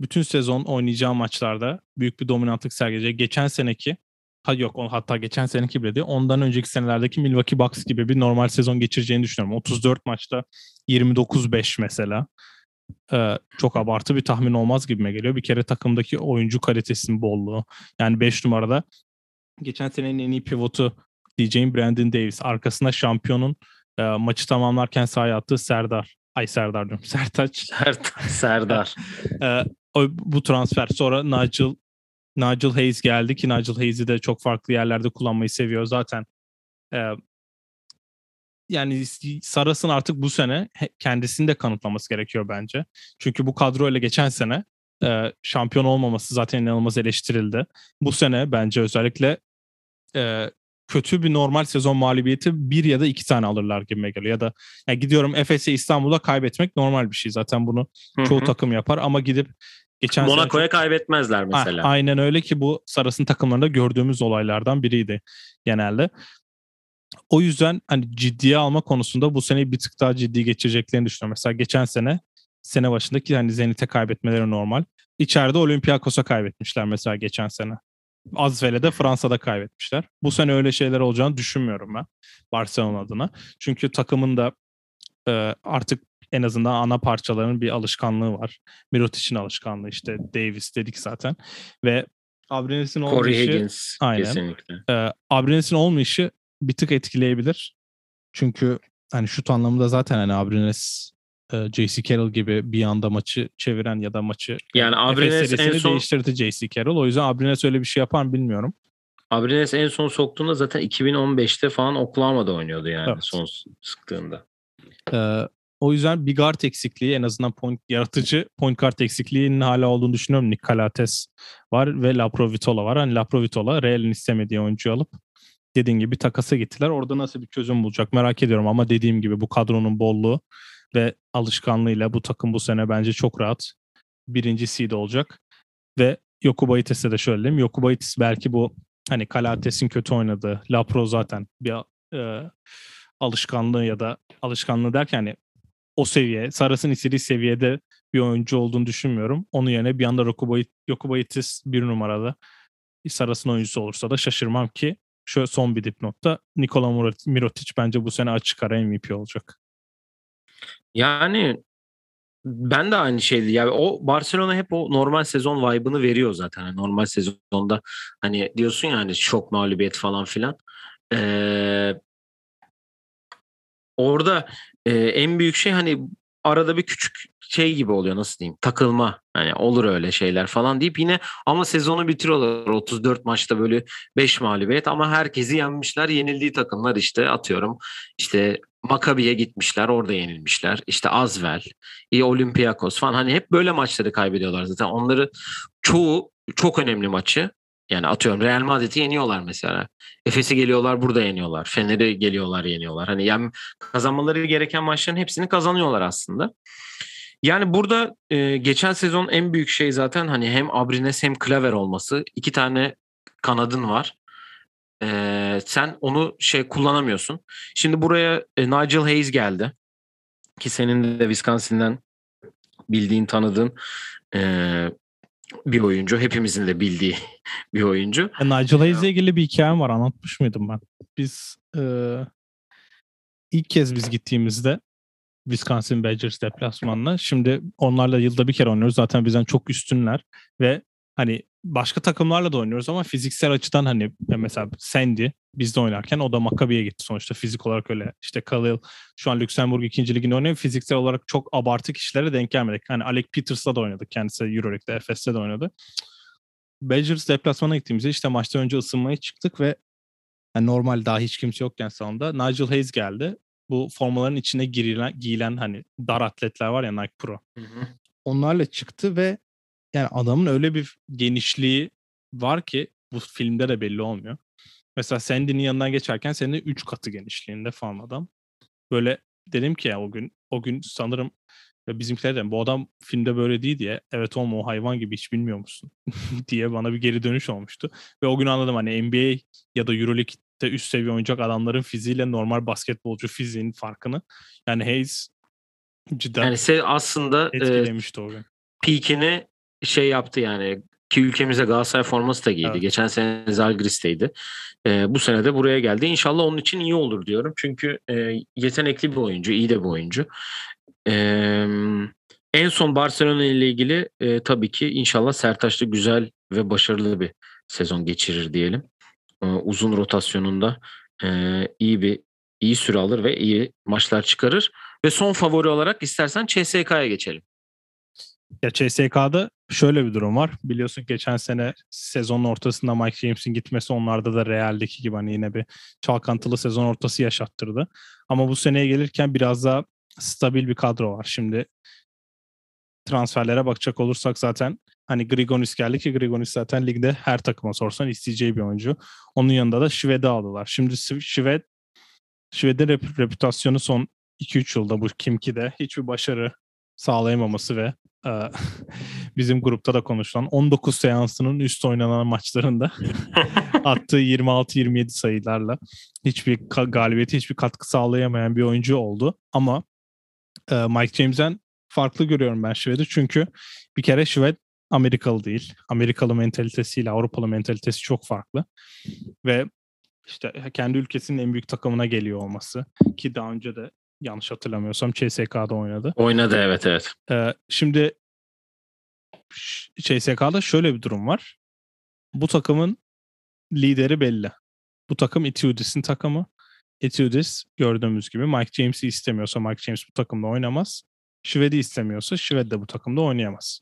bütün sezon oynayacağı maçlarda büyük bir dominantlık sergileyecek. Geçen seneki ha yok hatta geçen seneki bile değil. Ondan önceki senelerdeki Milwaukee Bucks gibi bir normal sezon geçireceğini düşünüyorum. 34 maçta 29-5 mesela. Ee, çok abartı bir tahmin olmaz gibime geliyor. Bir kere takımdaki oyuncu kalitesinin bolluğu. Yani 5 numarada geçen senenin en iyi pivotu diyeceğim Brandon Davis. Arkasında şampiyonun e, maçı tamamlarken sahaya attığı Serdar. Ay Serdar diyorum. <laughs> Sertaç. Serdar. Serdar. <laughs> e, bu transfer. Sonra Nigel Nigel Hayes geldi ki Nigel Hayes'i de çok farklı yerlerde kullanmayı seviyor zaten. Ee, yani Saras'ın artık bu sene kendisini de kanıtlaması gerekiyor bence. Çünkü bu kadroyla geçen sene e, şampiyon olmaması zaten inanılmaz eleştirildi. Bu sene bence özellikle e, kötü bir normal sezon mağlubiyeti bir ya da iki tane alırlar gibi geliyor. Ya da yani gidiyorum Efes'e İstanbul'a kaybetmek normal bir şey. Zaten bunu Hı-hı. çoğu takım yapar ama gidip geçen Monaco'ya çok... kaybetmezler mesela. Ha, aynen öyle ki bu Saras'ın takımlarında gördüğümüz olaylardan biriydi genelde. O yüzden hani ciddiye alma konusunda bu seneyi bir tık daha ciddi geçireceklerini düşünüyorum. Mesela geçen sene sene başındaki hani Zenit'e kaybetmeleri normal. İçeride Olympiakos'a kaybetmişler mesela geçen sene. Azvel'e de Fransa'da kaybetmişler. Bu sene öyle şeyler olacağını düşünmüyorum ben Barcelona adına. Çünkü takımın da e, artık en azından ana parçaların bir alışkanlığı var. Mirotic'in alışkanlığı işte Davis dedik zaten. Ve Abrines'in olmayışı Higgins, aynen. kesinlikle. E, Abrines'in olmayışı bir tık etkileyebilir. Çünkü hani şut anlamında zaten hani Abrines e, J.C. Carroll gibi bir anda maçı çeviren ya da maçı yani Abrines en son değiştirdi J.C. Carroll. O yüzden Abrines öyle bir şey yapar mı bilmiyorum. Abrines en son soktuğunda zaten 2015'te falan Oklahoma'da oynuyordu yani evet. son sıktığında. Ee, o yüzden bir guard eksikliği en azından point yaratıcı point guard eksikliğinin hala olduğunu düşünüyorum. Nick Calates var ve Laprovitola var. Hani Laprovitola Real'in istemediği oyuncuyu alıp dediğin gibi takasa gittiler. Orada nasıl bir çözüm bulacak merak ediyorum ama dediğim gibi bu kadronun bolluğu ve alışkanlığıyla bu takım bu sene bence çok rahat birinci seed olacak. Ve Yokubaitis'e de şöyle diyeyim. Yokubaitis belki bu hani Kalates'in kötü oynadığı, Lapro zaten bir e, alışkanlığı ya da alışkanlığı derken hani o seviye, Saras'ın istediği seviyede bir oyuncu olduğunu düşünmüyorum. Onun yerine bir anda Yokubaitis bir numarada Saras'ın oyuncusu olursa da şaşırmam ki şu son bir dipnotta Nikola Mirotic bence bu sene açık ara MVP olacak. Yani ben de aynı şeydi. Yani o Barcelona hep o normal sezon vibe'ını veriyor zaten. Yani normal sezonda hani diyorsun ya hani şok mağlubiyet falan filan. Ee, orada e, en büyük şey hani arada bir küçük şey gibi oluyor nasıl diyeyim takılma hani olur öyle şeyler falan deyip yine ama sezonu bitiriyorlar. 34 maçta böyle 5 mağlubiyet ama herkesi yenmişler. Yenildiği takımlar işte atıyorum işte Makabi'ye gitmişler orada yenilmişler. İşte Azvel Olympiakos falan hani hep böyle maçları kaybediyorlar zaten. Onları çoğu çok önemli maçı yani atıyorum Real Madrid'i yeniyorlar mesela. Efes'i geliyorlar burada yeniyorlar. Fener'i geliyorlar yeniyorlar. Hani yani kazanmaları gereken maçların hepsini kazanıyorlar aslında. Yani burada e, geçen sezon en büyük şey zaten hani hem Abrines hem Klaver olması. iki tane kanadın var. E, sen onu şey kullanamıyorsun. Şimdi buraya e, Nigel Hayes geldi. Ki senin de Wisconsin'den bildiğin, tanıdığın e, bir oyuncu. Hepimizin de bildiği <laughs> bir oyuncu. E, Nigel Hayes'le ilgili bir hikayem var. Anlatmış mıydım ben? Biz e, ilk kez biz gittiğimizde Wisconsin Badgers deplasmanına. Şimdi onlarla yılda bir kere oynuyoruz. Zaten bizden çok üstünler ve hani başka takımlarla da oynuyoruz ama fiziksel açıdan hani mesela Sandy bizde oynarken o da Maccabi'ye gitti sonuçta fizik olarak öyle. İşte Khalil şu an Lüksemburg 2. liginde oynuyor. Fiziksel olarak çok abartı kişilere denk gelmedik. Hani Alec Peters'la da oynadık. Kendisi Euroleague'de, Efes'te de oynadı. Badgers deplasmana gittiğimizde işte maçtan önce ısınmaya çıktık ve yani normal daha hiç kimse yokken salonda Nigel Hayes geldi. Bu formaların içine girilen, giyilen hani dar atletler var ya Nike Pro. Hı hı. Onlarla çıktı ve yani adamın öyle bir genişliği var ki bu filmde de belli olmuyor. Mesela Sandy'nin yanından geçerken senin 3 katı genişliğinde falan adam. Böyle dedim ki ya o gün o gün sanırım ve bizimkiler de bu adam filmde böyle değil diye evet olma o hayvan gibi hiç bilmiyor musun <laughs> diye bana bir geri dönüş olmuştu. Ve o gün anladım hani NBA ya da Euroleague'de üst seviye oynayacak adamların fiziğiyle normal basketbolcu fiziğinin farkını. Yani Hayes cidden yani sen aslında etkilemişti e, o gün. Peak'ini şey yaptı yani ki ülkemize Galatasaray forması da giydi. Evet. Geçen sene Zalgiris'teydi. E, bu sene de buraya geldi. İnşallah onun için iyi olur diyorum. Çünkü e, yetenekli bir oyuncu, iyi de bir oyuncu. E, en son Barcelona ile ilgili e, tabii ki inşallah Sertaç'ta güzel ve başarılı bir sezon geçirir diyelim. E, uzun rotasyonunda e, iyi bir iyi süre alır ve iyi maçlar çıkarır. Ve son favori olarak istersen CSK'ya geçelim. Ya CSK'da şöyle bir durum var. Biliyorsun geçen sene sezonun ortasında Mike James'in gitmesi onlarda da Real'deki gibi hani yine bir çalkantılı sezon ortası yaşattırdı. Ama bu seneye gelirken biraz daha stabil bir kadro var. Şimdi transferlere bakacak olursak zaten hani Grigonis geldi ki Grigonis zaten ligde her takıma sorsan isteyeceği bir oyuncu. Onun yanında da Şved'i aldılar. Şimdi Şved Şved'in rep- reputasyonu son 2-3 yılda bu Kimki'de hiçbir başarı sağlayamaması ve <laughs> bizim grupta da konuşulan 19 seansının üst oynanan maçlarında <laughs> attığı 26-27 sayılarla hiçbir galibiyeti hiçbir katkı sağlayamayan bir oyuncu oldu. Ama Mike James'den farklı görüyorum ben Şved'i çünkü bir kere Şved Amerikalı değil. Amerikalı mentalitesiyle Avrupalı mentalitesi çok farklı. Ve işte kendi ülkesinin en büyük takımına geliyor olması ki daha önce de yanlış hatırlamıyorsam CSK'da oynadı. Oynadı evet evet. Ee, şimdi CSK'da şöyle bir durum var. Bu takımın lideri belli. Bu takım Etiudis'in takımı. Etiudis gördüğümüz gibi Mike James'i istemiyorsa Mike James bu takımda oynamaz. Şved'i istemiyorsa Şved de bu takımda oynayamaz.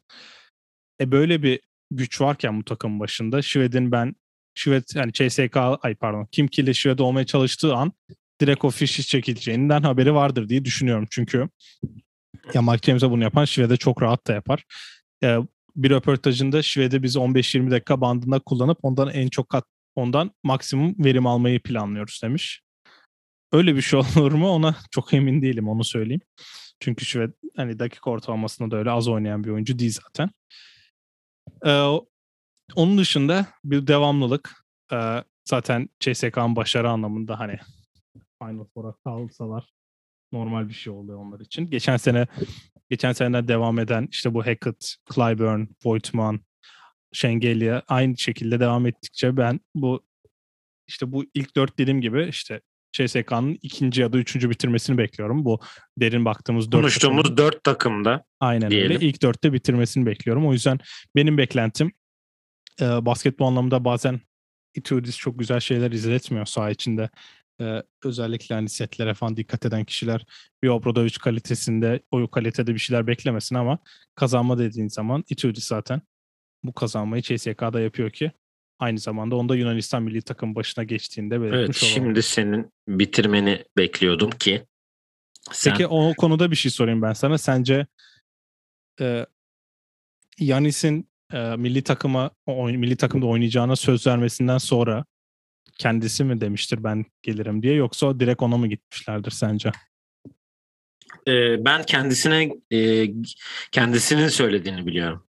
E böyle bir güç varken bu takımın başında Şved'in ben Şved yani CSK ay pardon Kim ile Şved olmaya çalıştığı an direkt o fişi çekileceğinden haberi vardır diye düşünüyorum. Çünkü ya Mike James'e bunu yapan Şvede çok rahat da yapar. Ee, bir röportajında Şvede biz 15-20 dakika bandında kullanıp ondan en çok kat, ondan maksimum verim almayı planlıyoruz demiş. Öyle bir şey <laughs> olur mu ona çok emin değilim onu söyleyeyim. Çünkü Şved hani dakika ortalamasında da öyle az oynayan bir oyuncu değil zaten. Ee, onun dışında bir devamlılık. Ee, zaten CSK'nın başarı anlamında hani Final Four'a kalsalar normal bir şey oluyor onlar için. Geçen sene geçen seneden devam eden işte bu Hackett, Clyburn, Voigtman, Şengelya aynı şekilde devam ettikçe ben bu işte bu ilk dört dediğim gibi işte CSK'nın ikinci ya da üçüncü bitirmesini bekliyorum. Bu derin baktığımız dört Konuştuğumuz takımın- dört takımda Aynen diyelim. öyle. İlk dörtte bitirmesini bekliyorum. O yüzden benim beklentim e, basketbol anlamında bazen Itudis çok güzel şeyler izletmiyor saha içinde. E, özellikle hani setlere falan dikkat eden kişiler bir Obradovic kalitesinde o kalitede bir şeyler beklemesin ama kazanma dediğin zaman Itudis zaten bu kazanmayı CSK'da yapıyor ki aynı zamanda onda Yunanistan milli takım başına geçtiğinde belirtmiş evet olalım. şimdi senin bitirmeni bekliyordum ki sen Peki o konuda bir şey sorayım ben sana. Sence e, Yanis'in e, milli takıma o milli takımda oynayacağına söz vermesinden sonra kendisi mi demiştir ben gelirim diye yoksa direkt ona mı gitmişlerdir sence? e, ben kendisine e, kendisinin söylediğini biliyorum.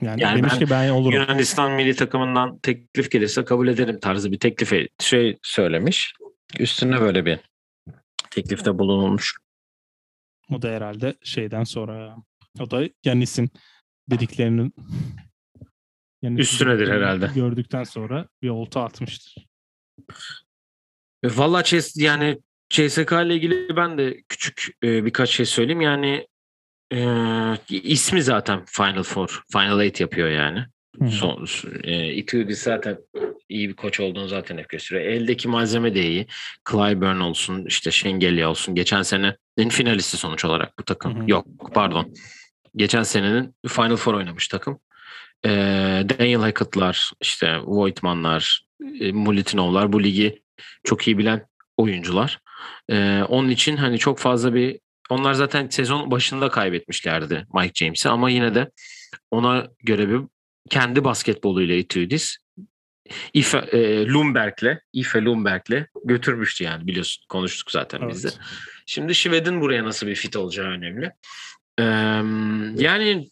Yani, Yani demiş ben ki ben olurum. Yunanistan milli takımından teklif gelirse kabul ederim tarzı bir teklif şey söylemiş. Üstüne böyle bir teklifte bulunulmuş. O da herhalde şeyden sonra o da Yanis'in dediklerinin Yanis'in Üstünedir herhalde. Gördükten sonra bir olta atmıştır. E, Valla Chess, yani CSK ile ilgili ben de küçük e, birkaç şey söyleyeyim. Yani e, ismi zaten Final Four, Final Eight yapıyor yani. Hı. Son, e, Itudis zaten iyi bir koç olduğunu zaten hep gösteriyor. Eldeki malzeme de iyi. Clyburn olsun, işte Şengelya olsun. Geçen senenin finalisti sonuç olarak bu takım. Hı. Yok pardon. Geçen senenin Final Four oynamış takım. E, Daniel Hackett'lar, işte Voigtman'lar, e, Mulitinov'lar bu ligi çok iyi bilen oyuncular. E, onun için hani çok fazla bir onlar zaten sezon başında kaybetmişlerdi Mike James'i ama yine de ona göre bir kendi basketboluyla Itudis Ife, e, Lumberg'le Ife Lumberg'le götürmüştü yani biliyorsun konuştuk zaten biz de. Evet. Şimdi Şved'in buraya nasıl bir fit olacağı önemli. Ee, yani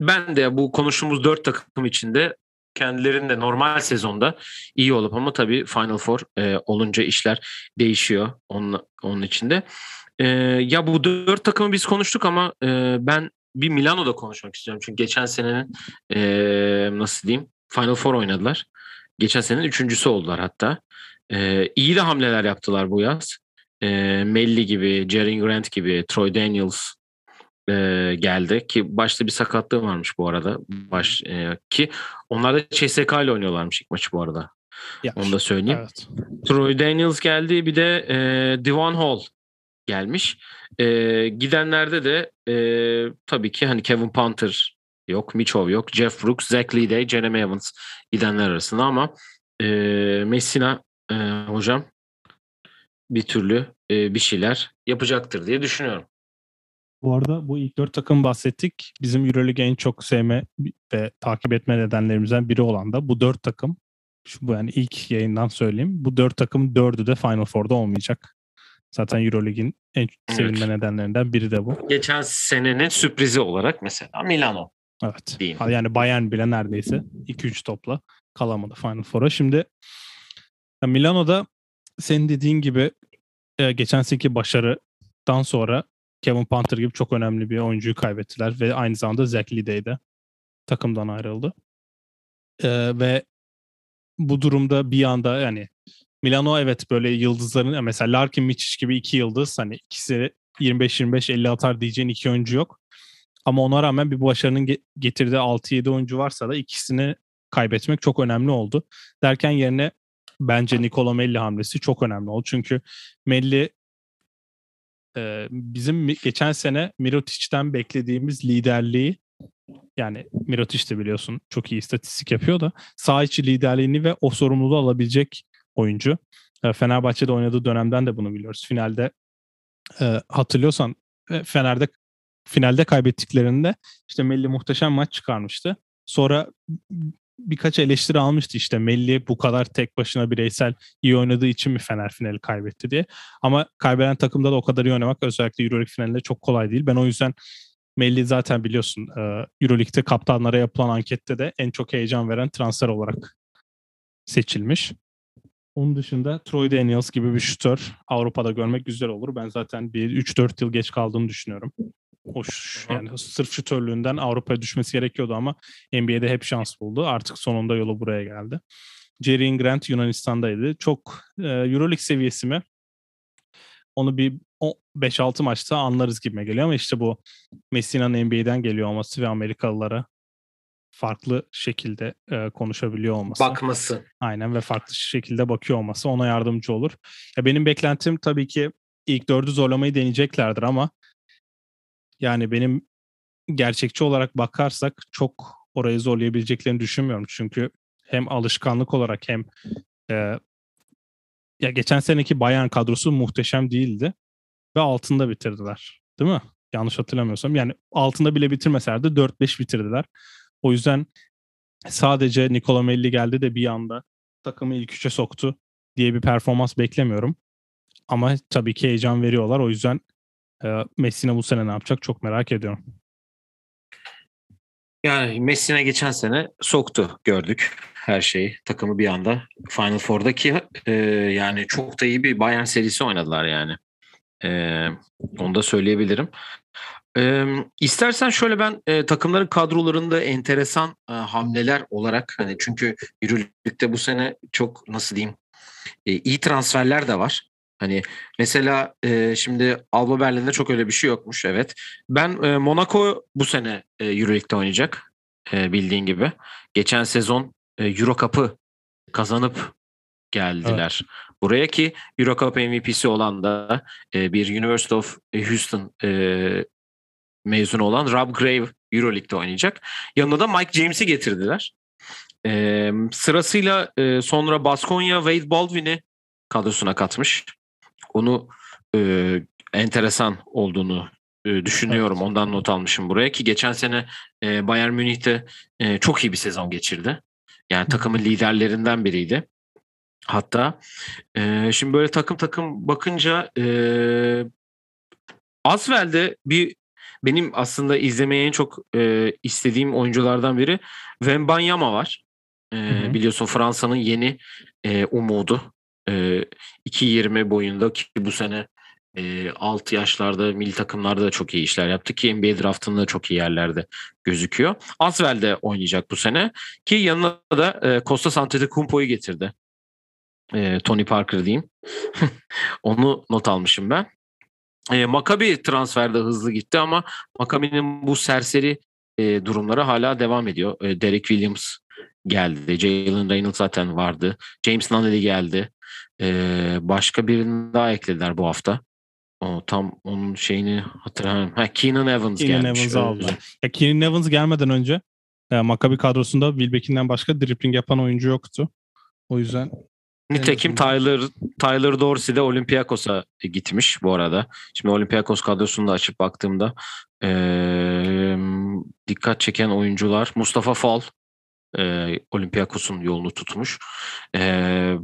ben de bu konuştuğumuz dört takım içinde kendilerinin de normal sezonda iyi olup ama tabii Final Four e, olunca işler değişiyor onun, onun içinde. Ee, ya bu dört takımı biz konuştuk ama e, ben bir Milano'da konuşmak istiyorum. Çünkü geçen senenin e, nasıl diyeyim Final Four oynadılar. Geçen senenin üçüncüsü oldular hatta. E, iyi de hamleler yaptılar bu yaz. E, Melli gibi, Jaren Grant gibi, Troy Daniels e, geldi ki başta bir sakatlığı varmış bu arada. Baş e, ki onlar da CSK ile oynuyorlarmış ilk maçı bu arada. Ya, Onu da söyleyeyim. Evet. Troy Daniels geldi bir de e, Devon Hall gelmiş. E, gidenlerde de e, tabii ki hani Kevin Panther yok, Mitchell yok, Jeff Brooks, Zach Lee'de, Jeremy Evans gidenler arasında ama e, Messina e, hocam bir türlü e, bir şeyler yapacaktır diye düşünüyorum. Bu arada bu ilk dört takım bahsettik. Bizim Euroleague'i en çok sevme ve takip etme nedenlerimizden biri olan da bu dört takım. Şu bu yani ilk yayından söyleyeyim. Bu dört takım dördü de Final Four'da olmayacak. Zaten Euroleague'in en Evet. nedenlerinden biri de bu. Geçen senenin sürprizi olarak mesela Milano. Evet. Diyeyim. Yani Bayern bile neredeyse 2-3 topla kalamadı Final Four'a. Şimdi Milano'da senin dediğin gibi e, geçen seneki başarıdan sonra Kevin Panther gibi çok önemli bir oyuncuyu kaybettiler ve aynı zamanda Zach Lee'de de takımdan ayrıldı. E, ve bu durumda bir anda yani Milano evet böyle yıldızların mesela Larkin Miçic gibi iki yıldız hani ikisi 25-25-50 atar diyeceğin iki oyuncu yok. Ama ona rağmen bir başarının ge- getirdiği 6-7 oyuncu varsa da ikisini kaybetmek çok önemli oldu. Derken yerine bence Nicola Melli hamlesi çok önemli oldu. Çünkü Melli e, bizim geçen sene Mirotic'ten beklediğimiz liderliği yani Mirotic de biliyorsun çok iyi istatistik yapıyor da sağ içi liderliğini ve o sorumluluğu alabilecek oyuncu. E, Fenerbahçe'de oynadığı dönemden de bunu biliyoruz. Finalde e, hatırlıyorsan e, Fener'de finalde kaybettiklerinde işte Melli muhteşem maç çıkarmıştı. Sonra birkaç eleştiri almıştı işte Melli bu kadar tek başına bireysel iyi oynadığı için mi Fener finali kaybetti diye. Ama kaybeden takımda da o kadar iyi oynamak özellikle Euroleague finalinde çok kolay değil. Ben o yüzden Melli zaten biliyorsun Euroleague'de kaptanlara yapılan ankette de en çok heyecan veren transfer olarak seçilmiş. Onun dışında Troy Daniels gibi bir şutör Avrupa'da görmek güzel olur. Ben zaten bir 3-4 yıl geç kaldığını düşünüyorum. O yani sırf şutörlüğünden Avrupa'ya düşmesi gerekiyordu ama NBA'de hep şans buldu. Artık sonunda yolu buraya geldi. Jerry Grant Yunanistan'daydı. Çok e, Euroleague seviyesi mi? Onu bir 5-6 maçta anlarız gibi geliyor ama işte bu Messina'nın NBA'den geliyor olması ve Amerikalılara farklı şekilde e, konuşabiliyor olması. Bakması. Aynen ve farklı şekilde bakıyor olması ona yardımcı olur. Ya benim beklentim tabii ki ilk dördü zorlamayı deneyeceklerdir ama yani benim gerçekçi olarak bakarsak çok orayı zorlayabileceklerini düşünmüyorum. Çünkü hem alışkanlık olarak hem e, ya geçen seneki Bayern kadrosu muhteşem değildi ve altında bitirdiler. Değil mi? Yanlış hatırlamıyorsam. Yani altında bile bitirmeselerdi 4-5 bitirdiler. O yüzden sadece Nikola Melli geldi de bir anda takımı ilk üçe soktu diye bir performans beklemiyorum. Ama tabii ki heyecan veriyorlar. O yüzden Messina bu sene ne yapacak çok merak ediyorum. Yani Messina geçen sene soktu gördük her şeyi. Takımı bir anda Final Four'daki e, yani çok da iyi bir Bayern serisi oynadılar yani. E, onu da söyleyebilirim. E, istersen şöyle ben e, takımların kadrolarında enteresan e, hamleler olarak hani çünkü Euroleague'de bu sene çok nasıl diyeyim e, iyi transferler de var. Hani mesela e, şimdi Alba Berlin'de çok öyle bir şey yokmuş evet. Ben e, Monaco bu sene e, Euroleague'de oynayacak e, bildiğin gibi. Geçen sezon e, Euro Cup'ı kazanıp geldiler. Evet. Buraya ki Euro Cup MVP'si olan da e, bir University of Houston e, mezunu olan Rob Grave Euroleague'de oynayacak. Yanına da Mike James'i getirdiler. E, sırasıyla e, sonra Baskonya Wade Baldwin'i kadrosuna katmış. Onu e, enteresan olduğunu e, düşünüyorum. Evet. Ondan not almışım buraya ki geçen sene e, Bayern Münih'te e, çok iyi bir sezon geçirdi. Yani takımın liderlerinden biriydi. Hatta e, şimdi böyle takım takım bakınca e, Asvel'de bir benim aslında izlemeye en çok e, istediğim oyunculardan biri Wembanyama var. E, biliyorsun Fransa'nın yeni e, umudu. E, 2.20 boyunda ki bu sene e, alt yaşlarda milli takımlarda da çok iyi işler yaptı ki NBA draftında çok iyi yerlerde gözüküyor. Asvel'de oynayacak bu sene ki yanına da e, Costa Antetokounmpo'yu getirdi. E, Tony Parker diyeyim. <laughs> Onu not almışım ben. E, Maccabi transferde hızlı gitti ama Maccabi'nin bu serseri e, durumları hala devam ediyor. E, Derek Williams geldi. Jalen Reynolds zaten vardı. James Nunnally geldi. E, başka birini daha eklediler bu hafta. O tam onun şeyini hatırlamıyorum. Ha Keenan Evans Keenan gelmiş. Evans aldı. Ya Keenan Evans gelmeden önce e, Maccabi kadrosunda Wilbeck'inden başka dribbling yapan oyuncu yoktu. O yüzden Nitekim Tyler Tyler Dorsey de Olympiakos'a gitmiş bu arada. Şimdi Olympiakos kadrosunu da açıp baktığımda ee, dikkat çeken oyuncular Mustafa Fall e, Olympiakos'un yolunu tutmuş. E,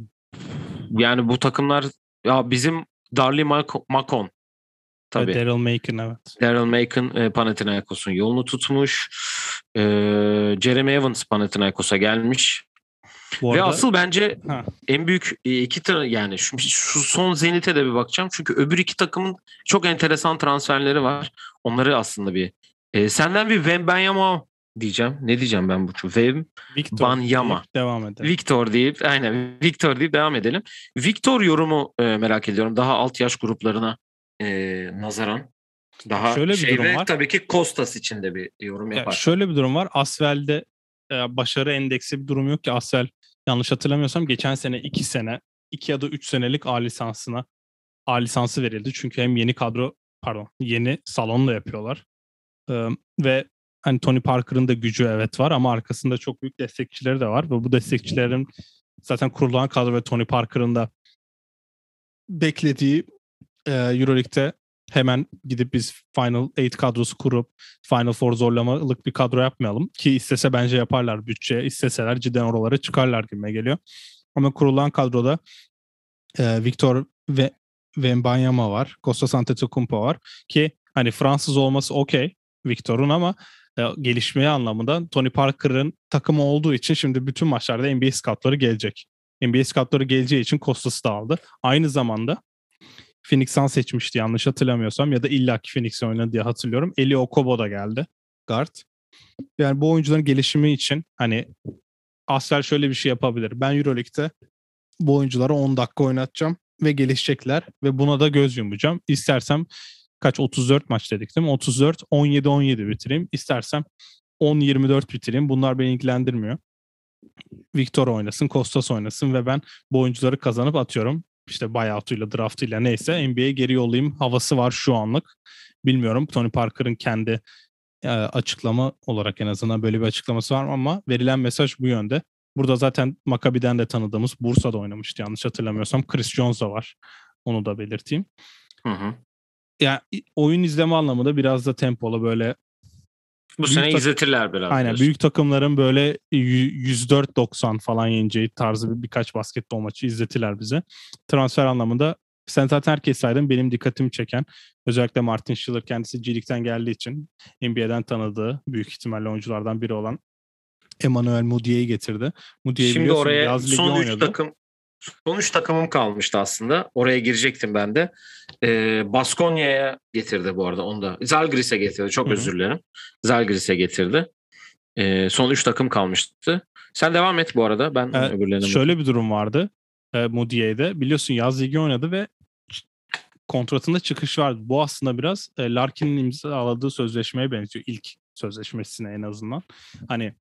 yani bu takımlar ya bizim Darly Macon tabii. Daryl Macon evet. Daryl Macon e, Panathinaikos'un yolunu tutmuş. E, Jeremy Evans Panathinaikos'a gelmiş. Bu arada, Ve asıl bence ha. en büyük e, iki tane yani şu, şu son Zenit'e de bir bakacağım. Çünkü öbür iki takımın çok enteresan transferleri var. Onları aslında bir e, senden bir Wembanyama diyeceğim. Ne diyeceğim ben bu Wem Banyama. Devam edelim. Victor deyip aynen Victor deyip devam edelim. Victor yorumu e, merak ediyorum. Daha alt yaş gruplarına e, nazaran. Daha şöyle bir şey durum ve var. tabii ki Kostas için de bir yorum yapar. Ya şöyle bir durum var. Asvel'de e, başarı endeksi bir durum yok ki. Asvel yanlış hatırlamıyorsam geçen sene 2 sene 2 ya da 3 senelik A lisansına A lisansı verildi. Çünkü hem yeni kadro pardon yeni salonla yapıyorlar. Ee, ve hani Tony Parker'ın da gücü evet var ama arkasında çok büyük destekçileri de var ve bu destekçilerin zaten kurulan kadro ve Tony Parker'ın da beklediği e, Euroleague'de hemen gidip biz Final 8 kadrosu kurup Final Four zorlamalık bir kadro yapmayalım. Ki istese bence yaparlar bütçe. isteseler cidden oralara çıkarlar gibi geliyor. Ama kurulan kadroda e, Victor ve Wembanyama var. Kostas Antetokounmpo var. Ki hani Fransız olması okey Victor'un ama gelişmeye anlamında Tony Parker'ın takımı olduğu için şimdi bütün maçlarda NBA scoutları gelecek. NBA scoutları geleceği için Kostas'ı da aldı. Aynı zamanda Phoenix Suns seçmişti yanlış hatırlamıyorsam ya da illaki Phoenix oynadı diye hatırlıyorum. Eli Okobo da geldi. Guard. Yani bu oyuncuların gelişimi için hani Asfer şöyle bir şey yapabilir. Ben Euroleague'de bu oyunculara 10 dakika oynatacağım ve gelişecekler ve buna da göz yumacağım. İstersem kaç 34 maç dedik değil mi? 34 17 17 bitireyim. İstersem 10 24 bitireyim. Bunlar beni ilgilendirmiyor. Victor oynasın, Kostas oynasın ve ben bu oyuncuları kazanıp atıyorum. İşte buyout'uyla, draft'ıyla neyse NBA'ye geri yollayayım havası var şu anlık. Bilmiyorum Tony Parker'ın kendi e, açıklama olarak en azından böyle bir açıklaması var ama verilen mesaj bu yönde. Burada zaten Maccabi'den de tanıdığımız Bursa'da oynamıştı yanlış hatırlamıyorsam. Chris Jones da var. Onu da belirteyim. Hı hı. Yani oyun izleme anlamında biraz da tempolu böyle Bu sene tak- izletirler biraz. Aynen diyorsun. büyük takımların böyle y- 104-90 falan yeneceği tarzı bir, birkaç basketbol maçı izletiler bize. Transfer anlamında sen zaten herkes saydın benim dikkatimi çeken özellikle Martin Schiller kendisi G-League'den geldiği için NBA'den tanıdığı büyük ihtimalle oyunculardan biri olan Emmanuel Mudiay'ı getirdi. Mudiay Şimdi oraya son üç oynadı. takım son üç takımım kalmıştı aslında. Oraya girecektim ben de. Ee, Baskonya'ya getirdi bu arada onu da. Zalgiris'e getirdi. Çok özür dilerim. Zalgiris'e getirdi. Ee, son üç takım kalmıştı. Sen devam et bu arada. Ben Ee, öbürlerine Şöyle bir durum vardı. E, Moody'de biliyorsun yaz ligi oynadı ve kontratında çıkış vardı. Bu aslında biraz e, Larkin'in imzaladığı sözleşmeye benziyor. ilk sözleşmesine en azından. Hani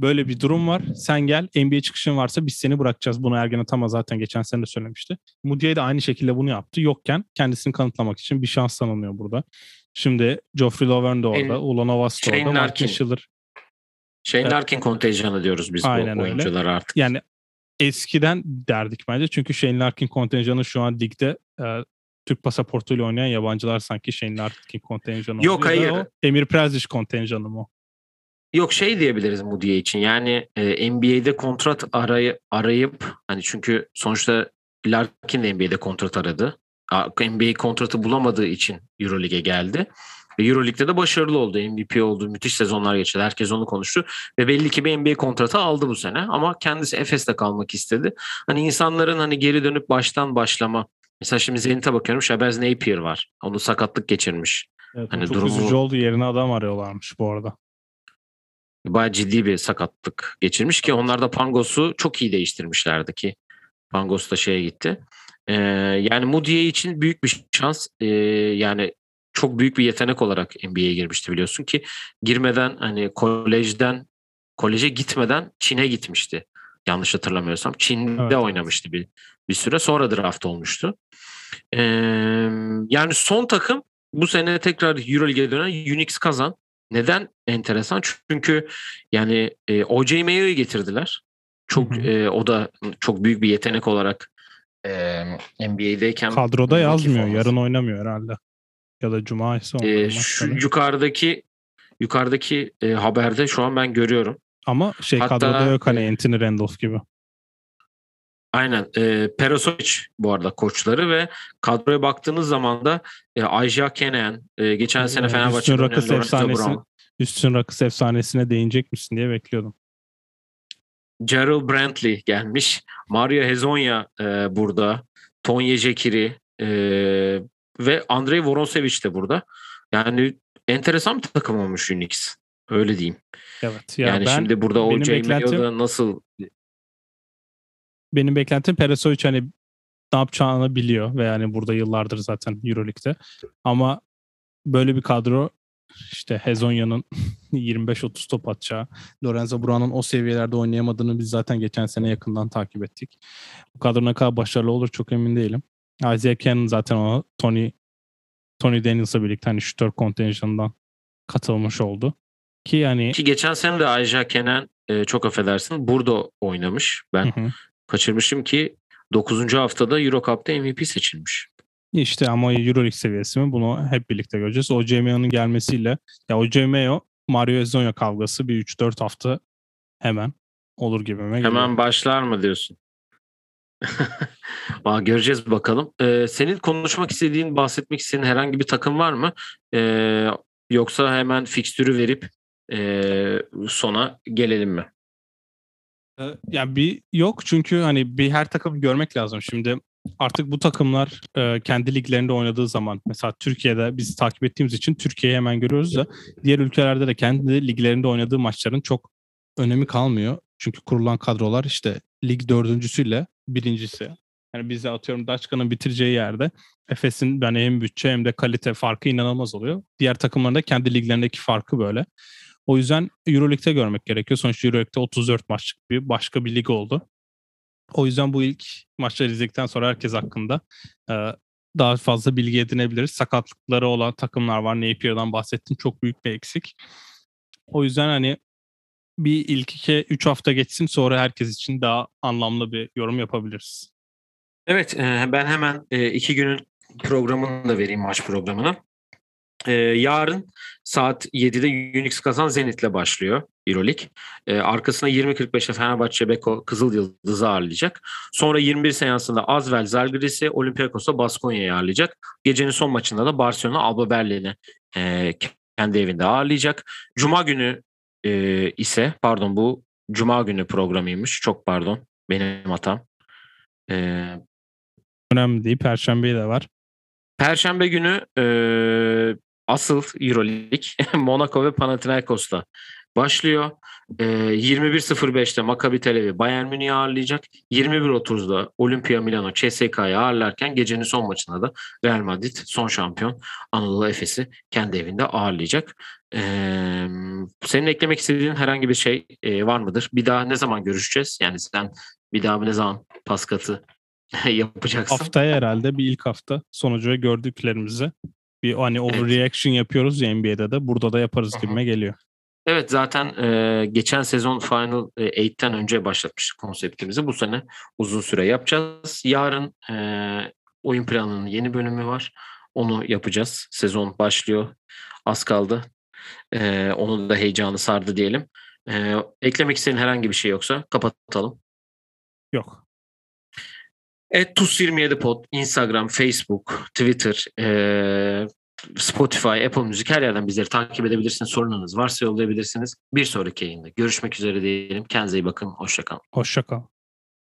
böyle bir durum var. Sen gel NBA çıkışın varsa biz seni bırakacağız. Bunu Ergen Atama zaten geçen sene de söylemişti. Moody de aynı şekilde bunu yaptı. Yokken kendisini kanıtlamak için bir şans tanınıyor burada. Şimdi Geoffrey Lauvergne de orada. En- Ulanova da Shane orada. Larkin. Martin Schiller. Shane Evet. Larkin kontenjanı diyoruz biz Aynen bu öyle. oyunculara artık. yani eskiden derdik bence. Çünkü Shane Larkin kontenjanı şu an ligde e, Türk pasaportuyla oynayan yabancılar sanki Shane Larkin kontenjanı Yok, hayır. o Emir Prezic kontenjanı mı? Yok şey diyebiliriz Moody'ye için. Yani e, NBA'de kontrat arayı, arayıp hani çünkü sonuçta Larkin de NBA'de kontrat aradı. NBA kontratı bulamadığı için EuroLeague'e geldi. Ve EuroLeague'de de başarılı oldu. MVP oldu. Müthiş sezonlar geçirdi. Herkes onu konuştu. Ve belli ki bir NBA kontratı aldı bu sene. Ama kendisi Efes'te kalmak istedi. Hani insanların hani geri dönüp baştan başlama. Mesela şimdi Zenit'e bakıyorum. Shabazz Napier var. Onu sakatlık geçirmiş. Evet, Hani çok durumu- üzücü oldu. Yerine adam arıyorlarmış bu arada. Bayağı ciddi bir sakatlık geçirmiş ki onlar da Pangos'u çok iyi değiştirmişlerdi ki Pangos da şeye gitti. Ee, yani Moody'ye için büyük bir şans. Ee, yani çok büyük bir yetenek olarak NBA'ye girmişti biliyorsun ki girmeden hani kolejden koleje gitmeden Çin'e gitmişti. Yanlış hatırlamıyorsam. Çin'de Evet, oynamıştı bir bir süre. Sonra draft olmuştu. Ee, yani son takım bu sene tekrar EuroLeague'e dönen Unix kazan. Neden enteresan? Çünkü yani e, O.J. Mayo'yu getirdiler. Çok e, o da çok büyük bir yetenek olarak e, NBA'deyken Kadroda yazmıyor. olması. Yarın oynamıyor herhalde. Ya da cuma ise E, şu yukarıdaki yukarıdaki e, haberde şu an ben görüyorum. Ama şey Hatta- kadroda yok hani e, Anthony Randolph gibi. Aynen. E, Perasovic bu arada koçları ve kadroya baktığınız zaman da e, Aja Kenan, e, geçen sene Evet, Fenerbahçe'de üstün oynayan rakısı Lorenzo efsanesi. Brown, Üstün rakıs efsanesine değinecek misin diye bekliyordum. Gerald Brantley gelmiş. Mario Hezonya e, burada. Tonya Jekiri e, ve Andrei Voronsevic de burada. Yani enteresan bir takım olmuş Unix. Öyle diyeyim. Evet. Ya yani ben şimdi burada O.J. Mayo'da nasıl benim beklentim Peresovic hani ne yapacağını biliyor ve yani burada yıllardır zaten Euroleague'de. Ama böyle bir kadro işte Hezonya'nın <laughs> 25-30 top atacağı, Lorenzo Brown'un o seviyelerde oynayamadığını biz zaten geçen sene yakından takip ettik. Bu kadro ne kadar başarılı olur çok emin değilim. Isaiah Cannon zaten o Tony Tony Daniels'la birlikte hani şütör kontenjanından katılmış oldu. Ki yani ki geçen sene de Aja Kenan e, çok affedersin burada oynamış. Ben Hı hı. kaçırmışım ki 9. haftada Euro Cup'ta MVP seçilmiş. İşte ama Euroleague seviyesi mi bunu hep birlikte göreceğiz. O CMO'nun gelmesiyle ya o CMO Mario Ezonya kavgası bir 3-4 hafta hemen olur gibime geliyor. Hemen başlar mı diyorsun? <laughs> Aa, göreceğiz bakalım. Ee, senin konuşmak istediğin, bahsetmek istediğin herhangi bir takım var mı? Ee, yoksa hemen fikstürü verip e, sona gelelim mi? Yani bir yok çünkü hani bir her takımı görmek lazım. Şimdi artık bu takımlar e, kendi liglerinde oynadığı zaman mesela Türkiye'de biz takip ettiğimiz için Türkiye'yi hemen görüyoruz da diğer ülkelerde de kendi liglerinde oynadığı maçların çok önemi kalmıyor. Çünkü kurulan kadrolar işte lig dördüncüsüyle birincisi. Yani bize atıyorum Daçka'nın bitireceği yerde Efes'in yani hem bütçe hem de kalite farkı inanılmaz oluyor. Diğer takımların da kendi liglerindeki farkı böyle. O yüzden Euroleague'de görmek gerekiyor. Sonuçta Euroleague'de 34 maçlık bir başka bir lig oldu. O yüzden bu ilk maçları izledikten sonra herkes hakkında e, daha fazla bilgi edinebiliriz. Sakatlıkları olan takımlar var. Napier'dan bahsettim. Çok büyük bir eksik. O yüzden hani bir ilk iki, üç hafta geçsin sonra herkes için daha anlamlı bir yorum yapabiliriz. Evet, e, ben hemen e, iki günün programını da vereyim maç programını. E, yarın saat 7'de Unix kazan Zenit'le başlıyor Euroleague. E, arkasına 20.45'te Fenerbahçe Beko Kızıl Yıldız'ı ağırlayacak. Sonra 21 seansında Azvel Zalgiris'i Olympiakos'a Baskonya'yı ağırlayacak. Gecenin son maçında da Barcelona Alba Berlin'i e, kendi evinde ağırlayacak. Cuma günü e, ise pardon bu Cuma günü programıymış. Çok pardon. Benim hatam. E, Önemli değil. Perşembeyi de var. Perşembe günü e, asıl Euroleague <laughs> Monaco ve Panathinaikos'ta başlıyor. E, 21.05'te Maccabi Tel Aviv Bayern Münih'i ağırlayacak. 21.30'da Olimpia Milano CSK'yı ağırlarken gecenin son maçında da Real Madrid son şampiyon Anadolu Efes'i kendi evinde ağırlayacak. E, senin eklemek istediğin herhangi bir şey e, var mıdır? Bir daha ne zaman görüşeceğiz? Yani sen bir daha ne zaman Paskat'ı <laughs> yapacaksın? Haftaya herhalde bir ilk hafta sonucu gördüklerimizi bir hani overreaction yapıyoruz ya NBA'de de burada da yaparız Aha. gibime geliyor. Evet zaten e, geçen sezon Final 8'ten önce başlatmıştık konseptimizi. Bu sene uzun süre yapacağız. Yarın e, oyun planının yeni bölümü var. Onu yapacağız. Sezon başlıyor. Az kaldı. E, onun da heyecanı sardı diyelim. E, eklemek istediğin herhangi bir şey yoksa kapatalım. Yok. Et TUS27 Pod, Instagram, Facebook, Twitter, e, Spotify, Apple Müzik her yerden bizleri takip edebilirsiniz. Sorunlarınız varsa yollayabilirsiniz. Bir sonraki yayında görüşmek üzere diyelim. Kendinize iyi bakın. Hoşçakalın. Hoşça kal.